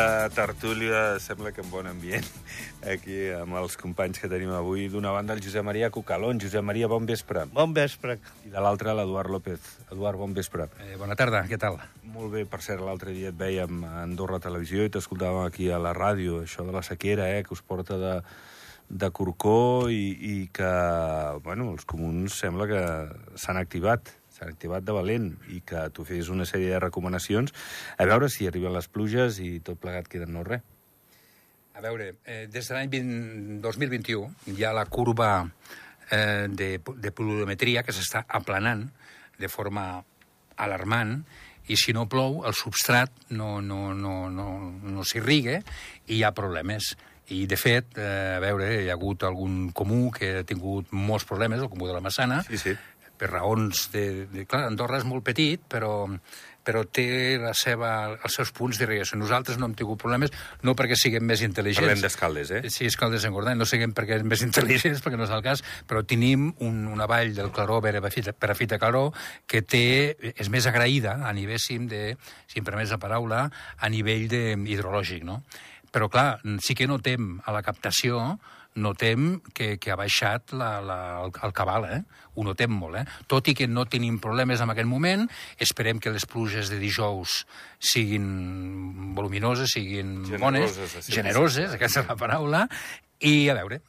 aquesta tertúlia sembla que en bon ambient aquí amb els companys que tenim avui. D'una banda el Josep Maria Cucalón. Josep Maria, bon vespre. Bon vespre. I de l'altra l'Eduard López. Eduard, bon vespre. Eh, bona tarda, què tal? Molt bé, per cert, l'altre dia et veiem a Andorra Televisió i t'escoltàvem aquí a la ràdio, això de la sequera, eh, que us porta de, de Corcó i, i que, bueno, els comuns sembla que s'han activat s'han activat de valent i que tu fes una sèrie de recomanacions a veure si arriben les pluges i tot plegat queda no res. A veure, eh, des de l'any 2021 hi ha la curva eh, de, de pluviometria que s'està aplanant de forma alarmant i si no plou, el substrat no, no, no, no, no s'irriga i hi ha problemes. I, de fet, eh, a veure, hi ha hagut algun comú que ha tingut molts problemes, el comú de la Massana, Sí, sí. Per raons de... de clar, Andorra és molt petit, però, però té la seva, els seus punts d'irrigació. Nosaltres no hem tingut problemes, no perquè siguem més intel·ligents. Parlem d'escaldes, eh? Sí, Escaldes engordant, no siguem perquè és més intel·ligents, perquè no és el cas, però tenim un, una vall del Claró, Perafita Claró, que té, és més agraïda a nivell, de, si em permets la paraula, a nivell de, hidrològic, no? Però, clar, sí que notem a la captació notem que, que ha baixat la, la, el, el cabal, eh? Ho notem molt, eh? Tot i que no tenim problemes en aquest moment, esperem que les pluges de dijous siguin voluminoses, siguin bones, Generoses, sí, generoses, sí. aquesta és la paraula, i a veure,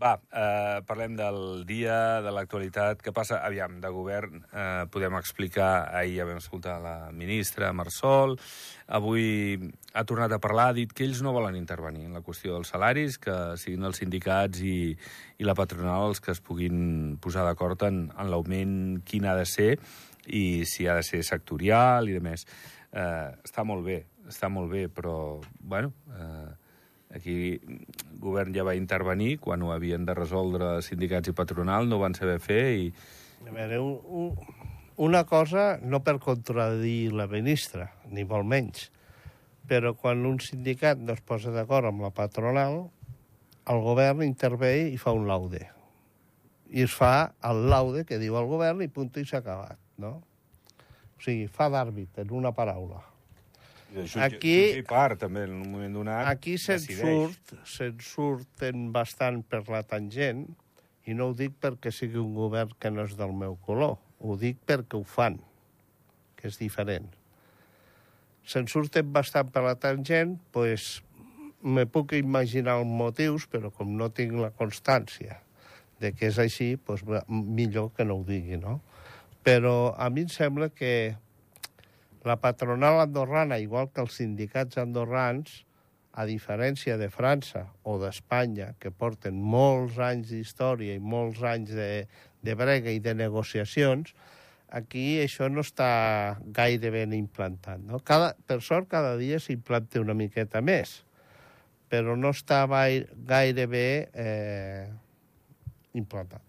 Va, eh, parlem del dia, de l'actualitat. Què passa? Aviam, de govern eh, podem explicar... Ahir ja vam escoltar la ministra, Marsol. Avui ha tornat a parlar, ha dit que ells no volen intervenir en la qüestió dels salaris, que siguin els sindicats i, i la patronal els que es puguin posar d'acord en, en l'augment, quin ha de ser, i si ha de ser sectorial i de més. Eh, està molt bé, està molt bé, però, bueno... Eh, Aquí el govern ja va intervenir quan ho havien de resoldre sindicats i patronal, no ho van saber fer i... A veure, un, un, una cosa, no per contradir la ministra, ni molt menys, però quan un sindicat no es posa d'acord amb la patronal, el govern intervé i fa un laude. I es fa el laude que diu el govern i punt i s'ha acabat, no? O sigui, fa d'àrbit, en una paraula. Jutge, Aquí- jutge i part, també, en un moment donat. Aquí se'n surt, se'n surten bastant per la tangent, i no ho dic perquè sigui un govern que no és del meu color, ho dic perquè ho fan, que és diferent. Se'n surten bastant per la tangent, doncs pues, me puc imaginar els motius, però com no tinc la constància de que és així, doncs millor que no ho digui, no? Però a mi em sembla que la patronal andorrana, igual que els sindicats andorrans, a diferència de França o d'Espanya, que porten molts anys d'història i molts anys de, de brega i de negociacions, aquí això no està gaire ben implantat. No? Cada, per sort, cada dia s'implanta una miqueta més, però no està gaire bé eh, implantat.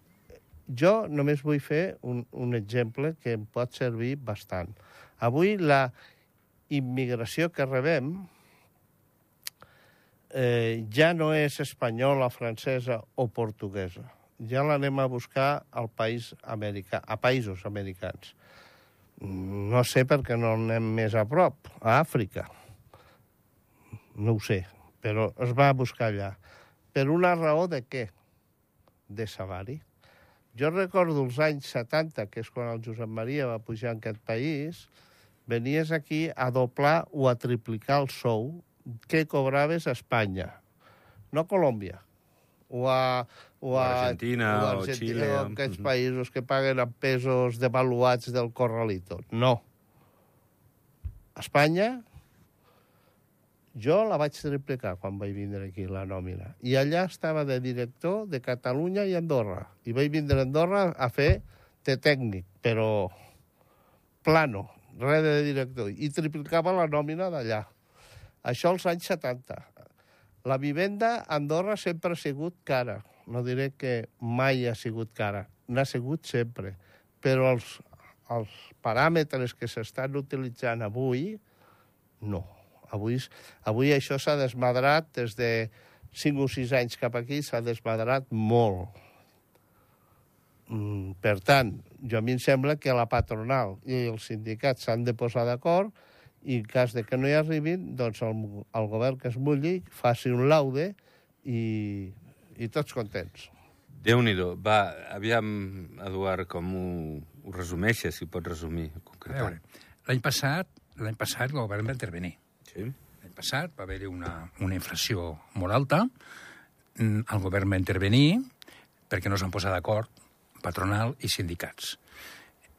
Jo només vull fer un, un exemple que em pot servir bastant. Avui la immigració que rebem eh, ja no és espanyola, francesa o portuguesa. Ja l'anem a buscar al país americà, a països americans. No sé per què no anem més a prop, a Àfrica. No ho sé, però es va a buscar allà. Per una raó de què? De salari. Jo recordo els anys 70, que és quan el Josep Maria va pujar en aquest país, venies aquí a doblar o a triplicar el sou que cobraves a Espanya, no a Colòmbia, o a, o O a Argentina, a o Xile, o aquests mhm. països que paguen amb pesos devaluats del corralito. No. A Espanya, jo la vaig triplicar quan vaig vindre aquí, la nòmina. I allà estava de director de Catalunya i Andorra. I vaig vindre a Andorra a fer de tècnic, però plano, res de director. I triplicava la nòmina d'allà. Això als anys 70. La vivenda a Andorra sempre ha sigut cara. No diré que mai ha sigut cara. N'ha sigut sempre. Però els, els paràmetres que s'estan utilitzant avui, no. Avui, avui això s'ha desmadrat des de 5 o 6 anys cap aquí, s'ha desmadrat molt. Mm, per tant, jo a mi em sembla que la patronal i els sindicats s'han de posar d'acord i en cas de que no hi arribin, doncs el, el govern que es mulli faci un laude i, i tots contents. Déu-n'hi-do. Va, aviam, Eduard, com ho, ho resumeixes, si pots resumir, l'any passat, l'any passat el govern va intervenir. Sí? L'any passat va haver-hi una, una inflació molt alta, Mm, el govern va intervenir perquè no s'han posat d'acord patronal i sindicats,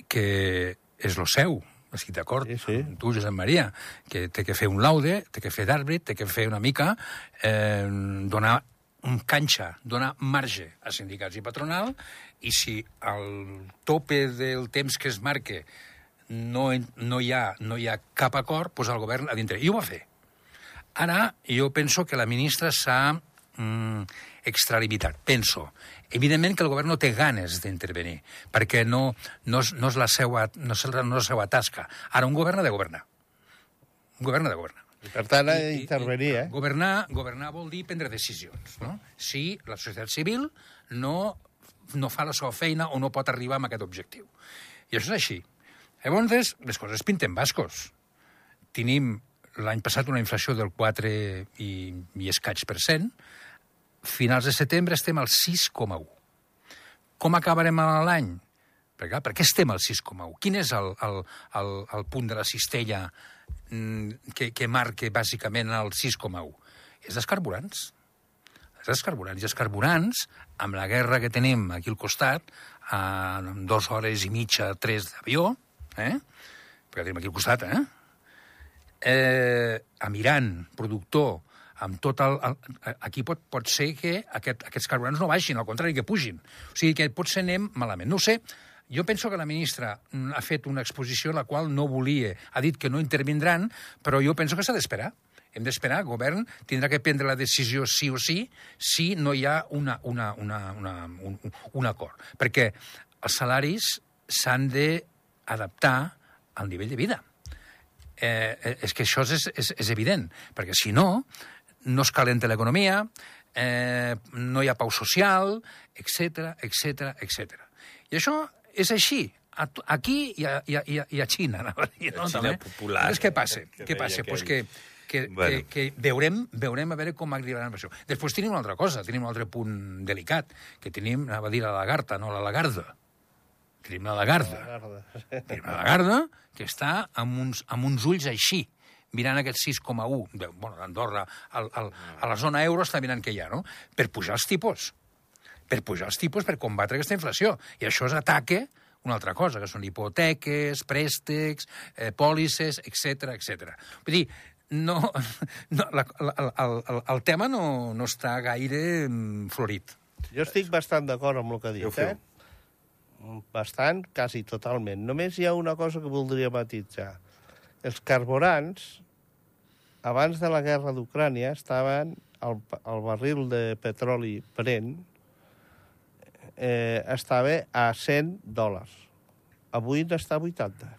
que és lo seu, estic d'acord Sí, sí. amb tu, Josep Maria, que té que fer un laude, té que fer d'àrbit, té que fer una mica, eh, donar un canxa, donar marge a sindicats i patronal, i si al tope del temps que es marque no, no, hi, ha, no hi ha cap acord, doncs el govern ha dintre. I ho va fer. Ara, jo penso que la ministra s'ha mm, extralimitat. Penso. Evidentment que el govern no té ganes d'intervenir, perquè no, no, és, no, és la seva, no, és la, no és la seva tasca. Ara, un govern ha de governar. Un govern ha de governar. I per tant, ha d'intervenir, eh? Governar, governar vol dir prendre decisions, no? Si la societat civil no, no fa la seva feina o no pot arribar a aquest objectiu. I això és així. Llavors, les coses pinten bascos. Tenim l'any passat una inflació del 4 i, i escaig per cent, finals de setembre estem al 6,1. Com acabarem l'any? Perquè, per què estem al 6,1? Quin és el, el, el, el punt de la cistella mm, que, que marca bàsicament el 6,1? És dels carburants. És dels carburants. I els carburants, amb la guerra que tenim aquí al costat, a dues hores i mitja, tres d'avió, eh? perquè tenim aquí al costat, eh? eh, amb Iran, productor, amb tot el... el aquí pot, pot ser que aquest, aquests carburants no baixin, al contrari, que pugin. O sigui que potser anem malament. No sé, jo penso que la ministra ha fet una exposició en la qual no volia, ha dit que no intervindran, però jo penso que s'ha d'esperar. Hem d'esperar, el govern tindrà que prendre la decisió sí o sí si no hi ha una, una, una, una, un, un acord. Perquè els salaris s'han d'adaptar al nivell de vida eh, eh, és que això és, és, és evident, perquè si no, no es calenta l'economia, eh, no hi ha pau social, etc etc etc. I això és així, aquí i a, i a, i a, i a Xina, anava a dir, no? A Xina També. popular, Llavors, què passa? que què passa? aquell. Pues que, que, Bueno. que, que veurem, veurem a veure com arribaran amb això. Després tenim una altra cosa, tenim un altre punt delicat, que tenim, anava a dir la lagarta, no la lagarda. Tenim la lagarda. Guarda. Tenim la Lagarda, que està amb uns, amb uns ulls així, mirant aquest 6,1. de- Bueno, d'Andorra, al, al, a la zona euro està mirant què hi ha, no? Per pujar els tipus. Per pujar els tipus per combatre aquesta inflació. I això és ataque una altra cosa, que són hipoteques, préstecs, eh, pòlisses, etc etc. Vull dir, no, no, la, la, el, el, el tema no, no està gaire mm, florit. Jo estic bastant d'acord amb el que ha dit, eh? Bastant, quasi totalment. Només hi ha una cosa que voldria matitzar. Els carburants, abans de la guerra d'Ucrània, estaven el, el barril de petroli Brent eh, estava a 100 dòlars. Avui n'està a 80.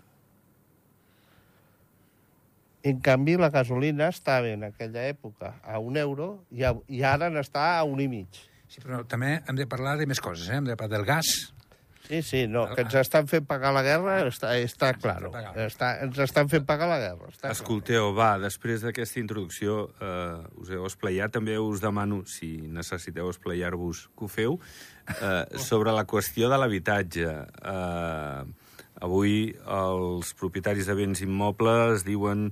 En canvi, la gasolina estava en aquella època a un euro i, a, i ara n'està a un i mig. Sí, però també hem de parlar de més coses, eh? Hem de parlar del gas, Sí, sí, no, que ens estan fent pagar la guerra està, està clar. Està, ens estan fent pagar la guerra. Està clar. Escolteu, va, després d'aquesta introducció eh, us heu esplayat, també us demano, si necessiteu esplayar-vos, que ho feu, eh, sobre la qüestió de l'habitatge. Eh, avui els propietaris de béns immobles diuen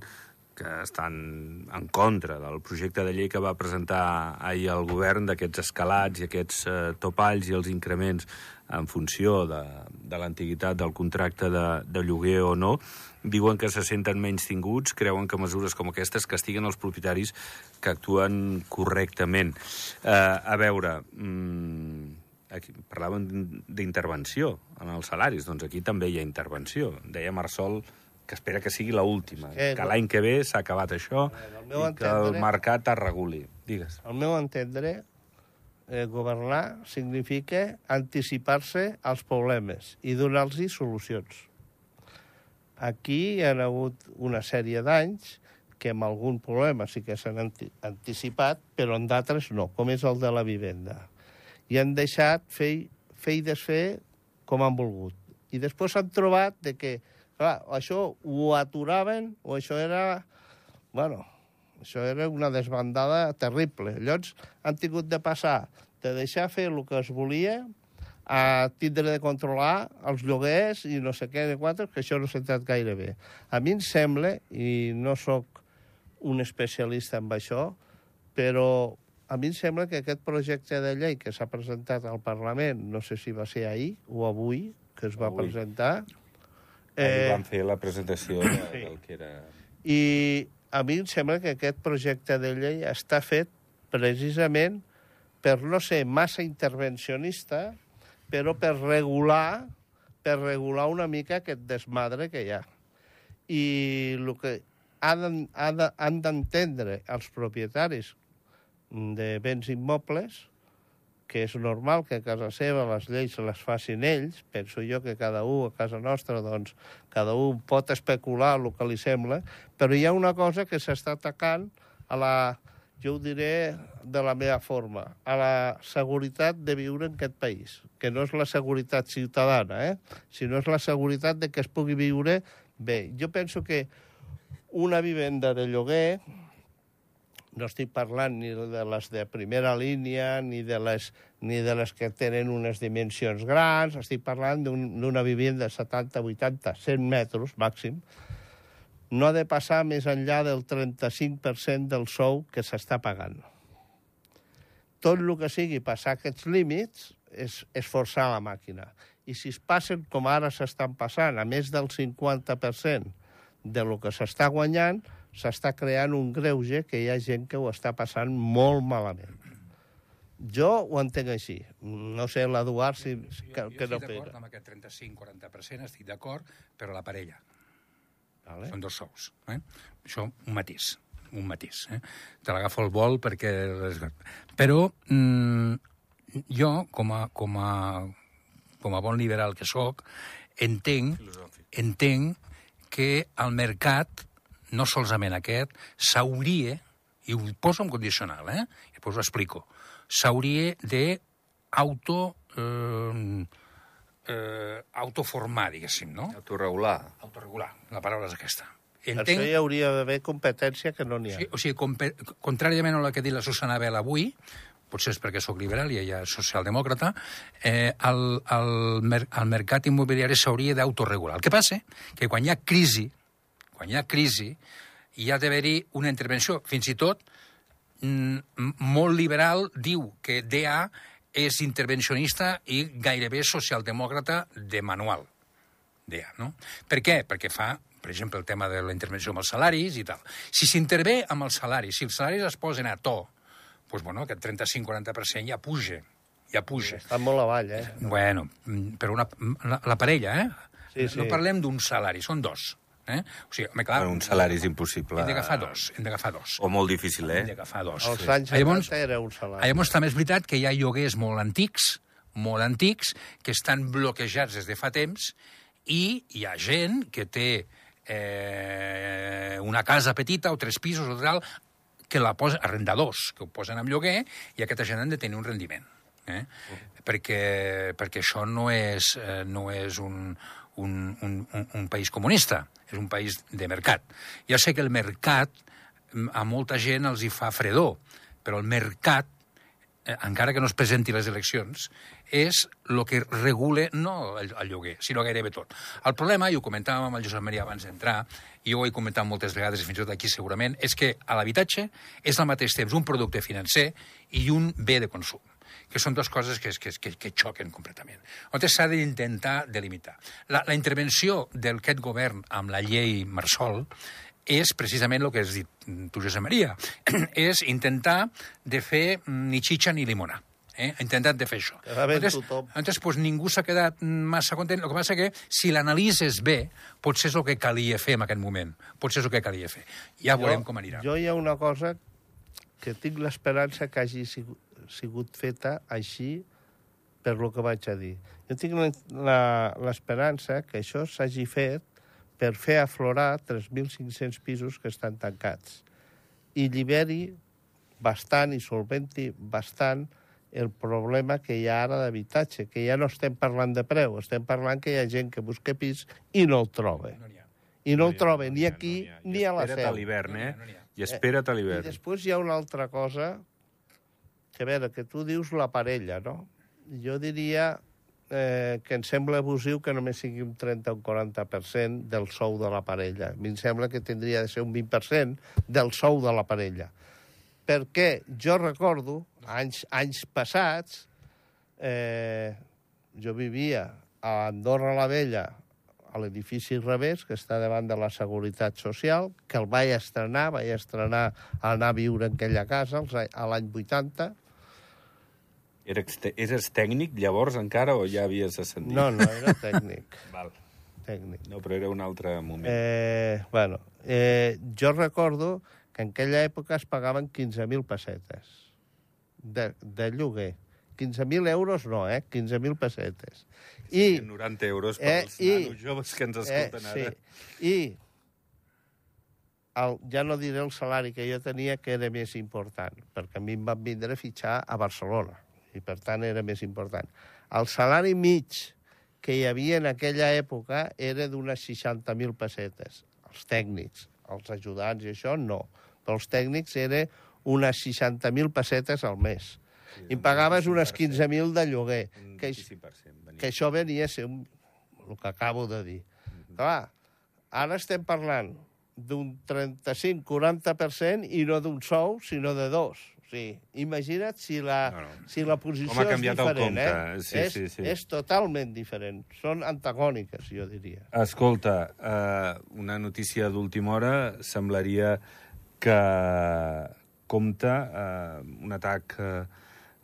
que estan en contra del projecte de llei que va presentar ahir el govern d'aquests escalats i aquests eh, topalls i els increments en funció de, de l'antiguitat del contracte de, de lloguer o no, diuen que se senten menys tinguts, creuen que mesures com aquestes castiguen els propietaris que actuen correctament. Eh, a veure, mm, aquí parlàvem d'intervenció en els salaris, doncs aquí també hi ha intervenció. Deia Marsol que espera que sigui la última, Eh, que l'any que ve s'ha acabat això meu i que el mercat es reguli. Digues. Al meu entendre, eh, governar significa anticipar-se als problemes i donar-los solucions. Aquí hi ha hagut una sèrie d'anys que amb algun problema sí que s'han anti anticipat, però en d'altres no, com és el de la vivenda. I han deixat fer, fer i desfer com han volgut. I després s'han trobat de que Clar, això ho aturaven o això era... Bueno, això era una desbandada terrible. Llavors han tingut de passar de deixar fer el que es volia a tindre de controlar els lloguers i no sé què de quatre, que això no s'ha entrat gaire bé. A mi em sembla, i no sóc un especialista en això, però a mi em sembla que aquest projecte de llei que s'ha presentat al Parlament, no sé si va ser ahir o avui, que es va Avui. presentar... Eh... Van fer la presentació de, sí. del que era... I a mi em sembla que aquest projecte de llei està fet precisament per no ser massa intervencionista, però per regular, per regular una mica aquest desmadre que hi ha. I el que han, han, de- han d'entendre els propietaris de béns immobles, que és normal que a casa seva les lleis se les facin ells, penso jo que cada un a casa nostra, doncs, cada un pot especular el que li sembla, però hi ha una cosa que s'està atacant a la, jo ho diré de la meva forma, a la seguretat de viure en aquest país, que no és la seguretat ciutadana, eh? sinó és la seguretat de que es pugui viure bé. Jo penso que una vivenda de lloguer, no estic parlant ni de les de primera línia, ni de les, ni de les que tenen unes dimensions grans, estic parlant d'un- d'una vivenda de 70, 80, 100 metres màxim, no ha de passar més enllà del 35% del sou que s'està pagant. Tot el que sigui passar aquests límits és, és forçar la màquina. I si es passen, com ara s'estan passant, a més del 50% de lo que s'està guanyant, s'està creant un greuge que hi ha gent que ho està passant molt malament. Jo ho entenc així. No sé l'Eduard si, si que, jo que no estic d'acord amb aquest 35-40%, estic d'acord, però la parella. Vale? Són dos sous. Eh? Això, un matís. Un matís. Eh? Te l'agafo al vol perquè... Però mm, jo, com a, com, a, com a bon liberal que sóc, entenc, entenc que el mercat, no solament aquest, s'hauria, i ho poso en condicional, eh? i després ho explico, s'hauria de auto... Eh, eh, autoformar, diguéssim, no? Autoregular. Autoregular, la paraula és aquesta. Entenc, això hi hauria d'haver competència que no n'hi ha. sí, o sigui, compe- contràriament a la que ha dit la Susana Bel avui, potser és perquè sóc liberal i ella és socialdemòcrata, eh, el, el, mer el mercat immobiliari s'hauria d'autoregular. El que passa que quan hi ha crisi, quan hi ha crisi, hi ha d'haver-hi una intervenció, fins i tot mm, molt liberal diu que DA és intervencionista i gairebé socialdemòcrata de manual. DA, no? Per què? Perquè fa, per exemple, el tema de la intervenció amb els salaris i tal. Si s'intervé amb els salaris, si els salaris es posen a to, doncs, bueno, aquest 35-40% ja puja, ja puja. Està molt avall, eh? Bueno, mm, però una, la, la parella, eh? Sí, sí. No parlem d'un salari, són dos. Eh? O sigui, home, clar, un salari és impossible. hem d'agafar dos, hem d'agafar dos. O molt difícil, Hem eh? d'agafar dos. Als anys Llavors, 70 era un salari. Llavors també és veritat que hi ha lloguers molt antics, molt antics, que estan bloquejats des de fa temps, i hi ha gent que té eh, una casa petita o tres pisos o tal, que la posa, arrendadors, que ho posen en lloguer, i aquesta gent han de tenir un rendiment. Eh? Perquè, perquè això no és, eh, no és un, un, un, un, un país comunista, és un país de mercat. Ja sé que el mercat mm, a molta gent els hi fa fredor, però el mercat, eh, encara que no es presenti les eleccions, és el que regule no el, el lloguer, sinó gairebé tot. El problema, i ho comentàvem amb el Josep Maria abans d'entrar, i ho he comentat moltes vegades, fins i tot aquí segurament, és que l'habitatge és al mateix temps un producte financer i un bé de consum que són dues coses que, que, que, que xoquen completament. On s'ha d'intentar delimitar. La, la intervenció d'aquest govern amb la llei Marsol és precisament el que has dit tu, Josep Maria, és intentar de fer ni xitxa ni limona. Eh? Ha intentat de fer això. Bé Entonces, pues, ningú s'ha quedat massa content. El que passa que, si l'analitzes bé, potser és el que calia fer en aquest moment. Potser és el que calia fer. Ja veurem com anirà. Jo hi ha una cosa que tinc l'esperança que hagi sigut, sigut feta així per lo que vaig a dir. Jo tinc la- la- l'esperança que això s'hagi fet per fer aflorar 3.500 pisos que estan tancats i lliberi bastant i solventi bastant el problema que hi ha ara d'habitatge, que ja no estem parlant de preu, estem parlant que hi ha gent que busca pis i no el troba. No. I no el troba n'hi ni aquí ha. ni a la Espera't a seu. l'hivern, eh? No. I espera't a I l'hivern. després hi ha una altra cosa, que a veure, que tu dius la parella, no? Jo diria eh, que em sembla abusiu que només sigui un 30 o un 40% del sou de la parella. A mi em sembla que tindria de ser un 20% del sou de la parella. Perquè jo recordo, anys, anys passats, eh, jo vivia a Andorra la Vella, a l'edifici Revés, que està davant de la Seguretat Social, que el vaig estrenar, vaig estrenar a anar a viure en aquella casa a l'any 80. Eres, eres tècnic llavors encara o ja havies ascendit? No, no, era tècnic. Val. tècnic. No, però era un altre moment. Eh, bueno, eh, jo recordo que en aquella època es pagaven 15.000 pessetes de, de lloguer. 15.000 euros no, eh? 15.000 pessetes. I, 90 euros eh, pels i- nanos joves que ens escolten eh, ara. Sí. I el, ja no diré el salari que jo tenia, que era més important, perquè a mi em van vindre a fitxar a Barcelona, i per tant era més important. El salari mig que hi havia en aquella època era d'unes 60.000 pessetes. Els tècnics, els ajudants i això, no. Però els tècnics era unes 60.000 pessetes al mes. I em pagaves unes 15.000 de lloguer. Que, això- 25%. venia. que això venia a ser un, el que acabo de dir. Clar, ara estem parlant d'un 35-40% i no d'un sou, sinó de dos. Sigui, imagina't si la, No, no. si la posició Com ha canviat és el diferent, compte. eh? Sí, és, sí, sí. és totalment diferent. Són antagòniques, jo diria. Escolta, eh, una notícia d'última hora semblaria que compta eh, un atac eh,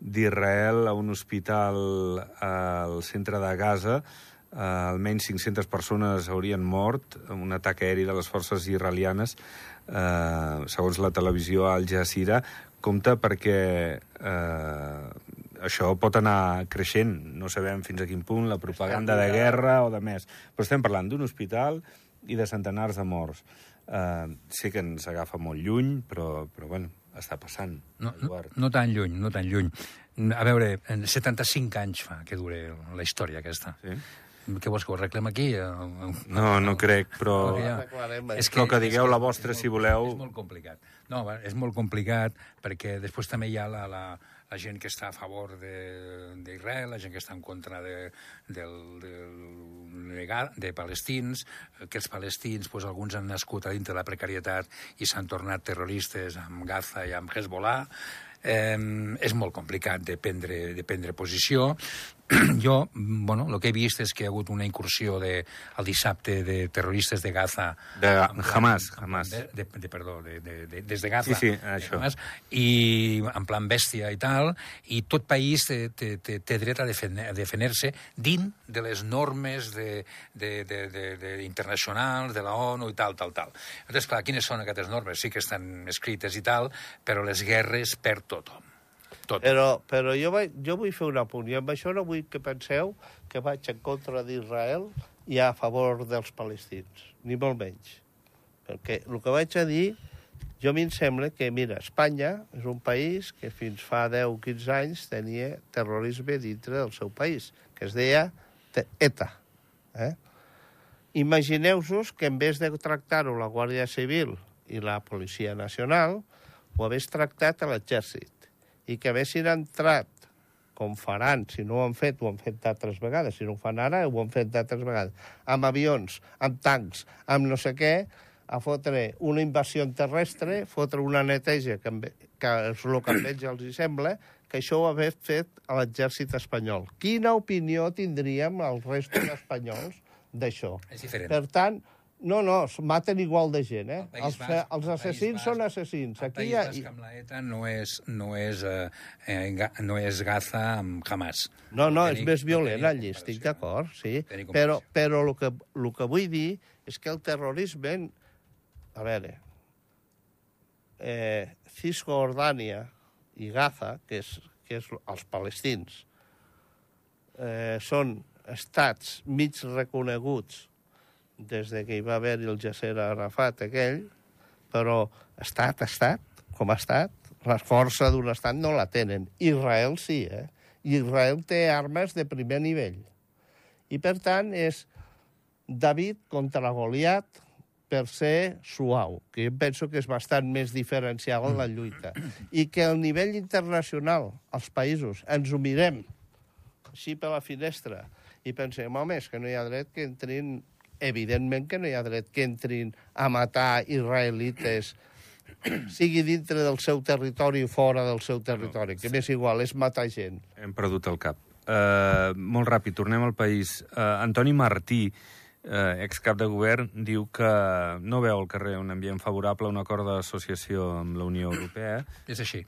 d'Israel a un hospital al centre de Gaza. Eh, almenys 500 persones haurien mort en un atac aeri de les forces israelianes, eh, segons la televisió Al Jazeera. Compte perquè eh, això pot anar creixent. No sabem fins a quin punt la propaganda de guerra o de més. Però estem parlant d'un hospital i de centenars de morts. Uh, sé que ens agafa molt lluny, però, però bueno, està passant. No, no, Eduard. no tan lluny, no tan lluny. A veure, en 75 anys fa que dure la història aquesta. Sí? Què vols que ho arreglem aquí? Eh, No, no crec, però... Ja- Arreglarem És Però que digueu és la vostra, és si molt- voleu. És molt complicat. No, és molt complicat perquè després també hi ha la, la, la gent que està a favor de- d'Israel, la gent que està en contra de, del, del, de palestins, que els palestins, doncs, alguns han nascut a dintre de la precarietat i s'han tornat terroristes amb Gaza i amb Hezbollah. Eh, és molt complicat de prendre, de prendre posició. jo, bueno, el que he vist és que hi ha hagut una incursió de, el dissabte de terroristes de Gaza De Hamas, en Hamas. De, de, de, perdó, de, de, de, des de Gaza. Sí, sí, això. Hamas, I en plan bèstia i tal, i tot país té, té, té, té dret a defender- a defender-se dins de les normes de, de, de, de, de internacionals, de la ONU i tal, tal, tal. Llavors, clar, quines són aquestes normes? Sí que estan escrites i tal, però les guerres per tothom. Tot. Però, però jo, vaig, jo vull fer un apunt, i amb això no vull que penseu que vaig en contra d'Israel i a favor dels palestins, ni molt menys. Perquè el que vaig a dir, jo mi em sembla que, mira, Espanya és un país que fins fa 10 o 15 anys tenia terrorisme dintre del seu país, que es deia ETA. Eh? Imagineu-vos que en vez de tractar-ho la Guàrdia Civil i la Policia Nacional, ho hagués tractat a l'exèrcit i que haguessin entrat, com faran, si no ho han fet, ho han fet d'altres vegades, si no ho fan ara, ho han fet d'altres vegades, amb avions, amb tancs, amb no sé què, a fotre una invasió terrestre, fotre una neteja, que, que és el que a ells els hi sembla, que això ho hagués fet a l'exèrcit espanyol. Quina opinió tindríem els restos espanyols d'això? És diferent. Per tant, no, no, maten igual de gent, eh? País Els, Basc- els assassins Basc- són assassins. El Aquí País ha... Basc amb la ETA no és, no és, eh, eh, no és Gaza amb Hamas. No, no, és tenim- més no violent tenim allí, estic d'acord, sí. Però, però el, que, el que vull dir és que el terrorisme... A veure, eh, Cisjordània i Gaza, que és, que és els palestins, eh, són estats mig reconeguts des de que hi va haver el Yasser Arafat aquell, però estat, estat, com ha estat, La força d'un estat no la tenen. Israel sí, eh? Israel té armes de primer nivell. I, per tant, és David contra Goliat per ser suau, que jo penso que és bastant més diferencial en la lluita. I que al nivell internacional, als països, ens ho mirem així per la finestra i pensem, home, és que no hi ha dret que entrin... Evidentment que no hi ha dret que entrin a matar israelites sigui dintre del seu territori o fora del seu territori, que m'és igual, és matar gent. Hem perdut el cap. Uh, molt ràpid, tornem al país. Uh, Antoni Martí, uh, excap de govern, diu que no veu al carrer un ambient favorable a un acord d'associació amb la Unió Europea. És així.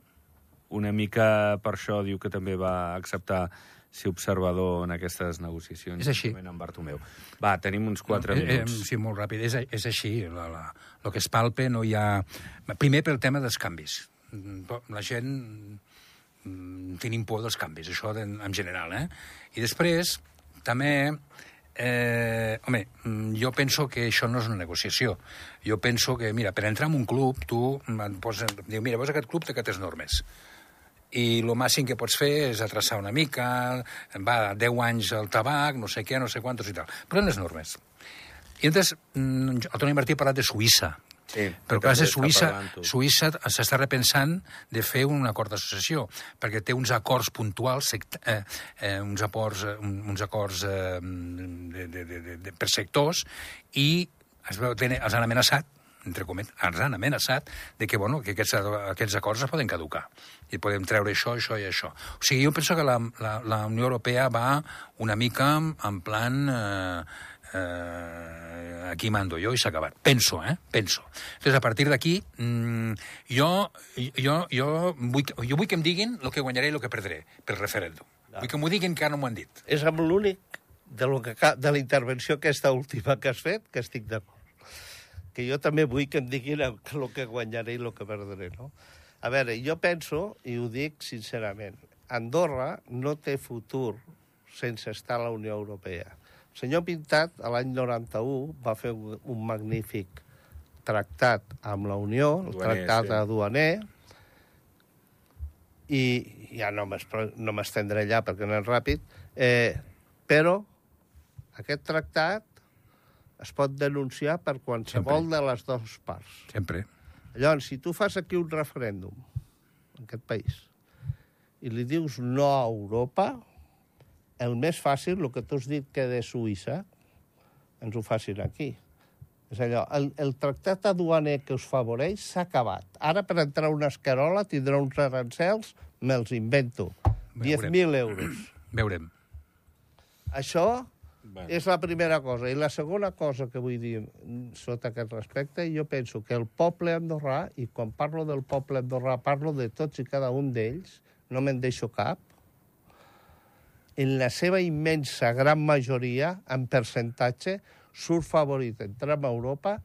Una mica per això diu que també va acceptar ser observador en aquestes negociacions. És així. Amb Bartomeu. Va, tenim uns 4 Eh, eh, minuts. sí, molt ràpid. És, és així. La, la, el que es palpe no hi ha... Primer pel tema dels canvis. Mm, La gent mm, tenim por dels canvis, això en, en general, eh? I després, també, eh, home, mm, jo penso que això no és una negociació. Jo penso que, mira, per entrar en un club, tu et poses, diu, mira, veus aquest club té aquestes normes i el màxim que pots fer és atrasar una mica, va 10 anys al tabac, no sé què, no sé quantos i tal. Però les normes. I llavors, mm, el Toni Martí ha parlat de Suïssa. Sí, Però clar, Suïssa. Suïssa s'està repensant de fer un acord d'associació, perquè té uns acords puntuals, sect- eh, eh, uns, acords, eh, un- uns acords eh, de, de, de, de, de, per sectors, i es veu, tenen- els han amenaçat entre comet, ens han amenaçat de que, bueno, que aquests, aquests acords es poden caducar i podem treure això, això i això. O sigui, jo penso que la, la, la Unió Europea va una mica en plan eh, eh, aquí mando jo i s'ha acabat. Penso, eh? Penso. Entonces, a partir d'aquí, mm, jo, jo, jo, vull, jo vull que em diguin el que guanyaré i el que perdré pel referèndum. Vull que m'ho diguin que ara no m'ho han dit. És amb l'únic de, lo que, de la intervenció aquesta última que has fet que estic d'acord. Que jo també vull que em diguin el que, guanyaré i el que perdré, no? A veure, jo penso, i ho dic sincerament, Andorra no té futur sense estar a la Unió Europea. El senyor Pintat, l'any 91, va fer un, un magnífic tractat amb la Unió, el Duaner, tractat sí. aduaner, i ja no m'estendré allà perquè no és ràpid, eh, però aquest tractat es pot denunciar per qualsevol Sempre. de les dues parts. Sempre. Llavors, si tu fas aquí un referèndum en aquest país i li dius no a Europa, el més fàcil, el que tu has dit que de Suïssa, ens ho facin aquí. És allò, el, el tractat aduaner que us favoreix s'ha acabat. Ara, per entrar una escarola, tindrà uns arancels, me'ls invento. Veurem. 10.000 euros. Veurem. Això Bueno. és la primera cosa. I la segona cosa que vull dir mm, sota aquest respecte, jo penso que el poble andorrà, i quan parlo del poble andorrà parlo de tots i cada un d'ells, no me'n deixo cap, en la seva immensa gran majoria, en percentatge, surt favorit entrar a Europa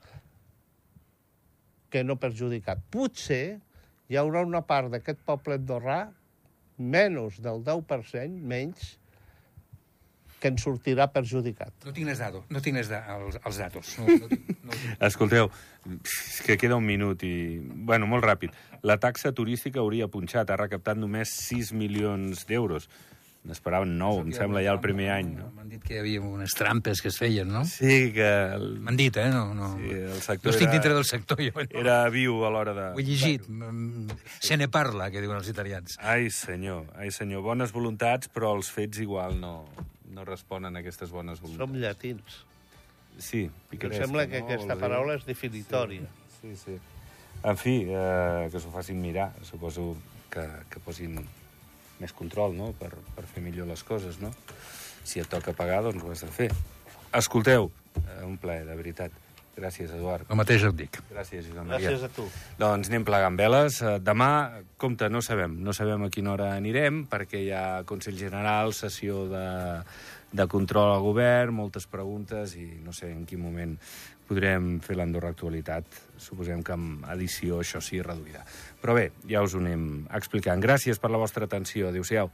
que no perjudicat. Potser hi haurà una part d'aquest poble andorrà, menys del 10%, menys, que en sortirà perjudicat. No tinc les datos, no tinc les da els, els datos. No, no, tinc, no, tinc. Escolteu, és que queda un minut i... Bueno, molt ràpid. La taxa turística hauria punxat, ha recaptat només 6 milions d'euros. N'esperaven 9, em sembla, ja el primer any. No? M'han dit que hi havia unes trampes que es feien, no? Sí, que el, M'han dit, eh? No, no, sí, el no sector estic era, dintre del sector, jo. No. era viu a l'hora de... Ho he llegit. Se ne parla, que diuen els italians. Ai, senyor, ai, senyor. Bones voluntats, però els fets igual no, no responen a aquestes bones voluntats. Som llatins. Sí, Em picaresca, sembla que no? aquesta paraula és definitòria. Sí, sí. En fi, eh, que s'ho facin mirar. Suposo que, que posin més control, no?, per, per fer millor les coses, no? Si et toca pagar, doncs ho has de fer. Escolteu, eh, un plaer, de veritat. Gràcies, Eduard. El mateix et dic. Gràcies, Josep Maria. Gràcies a tu. Doncs anem plegant veles. Eh, Demà, compte, no sabem. No sabem a quina hora anirem, perquè hi ha Consell General, sessió de, de control al govern, moltes preguntes, i no sé en quin moment podrem fer l'Andorra Actualitat. Suposem que amb edició això sí reduïda. Però bé, ja us ho anem explicant. Gràcies per la vostra atenció. Adéu-siau.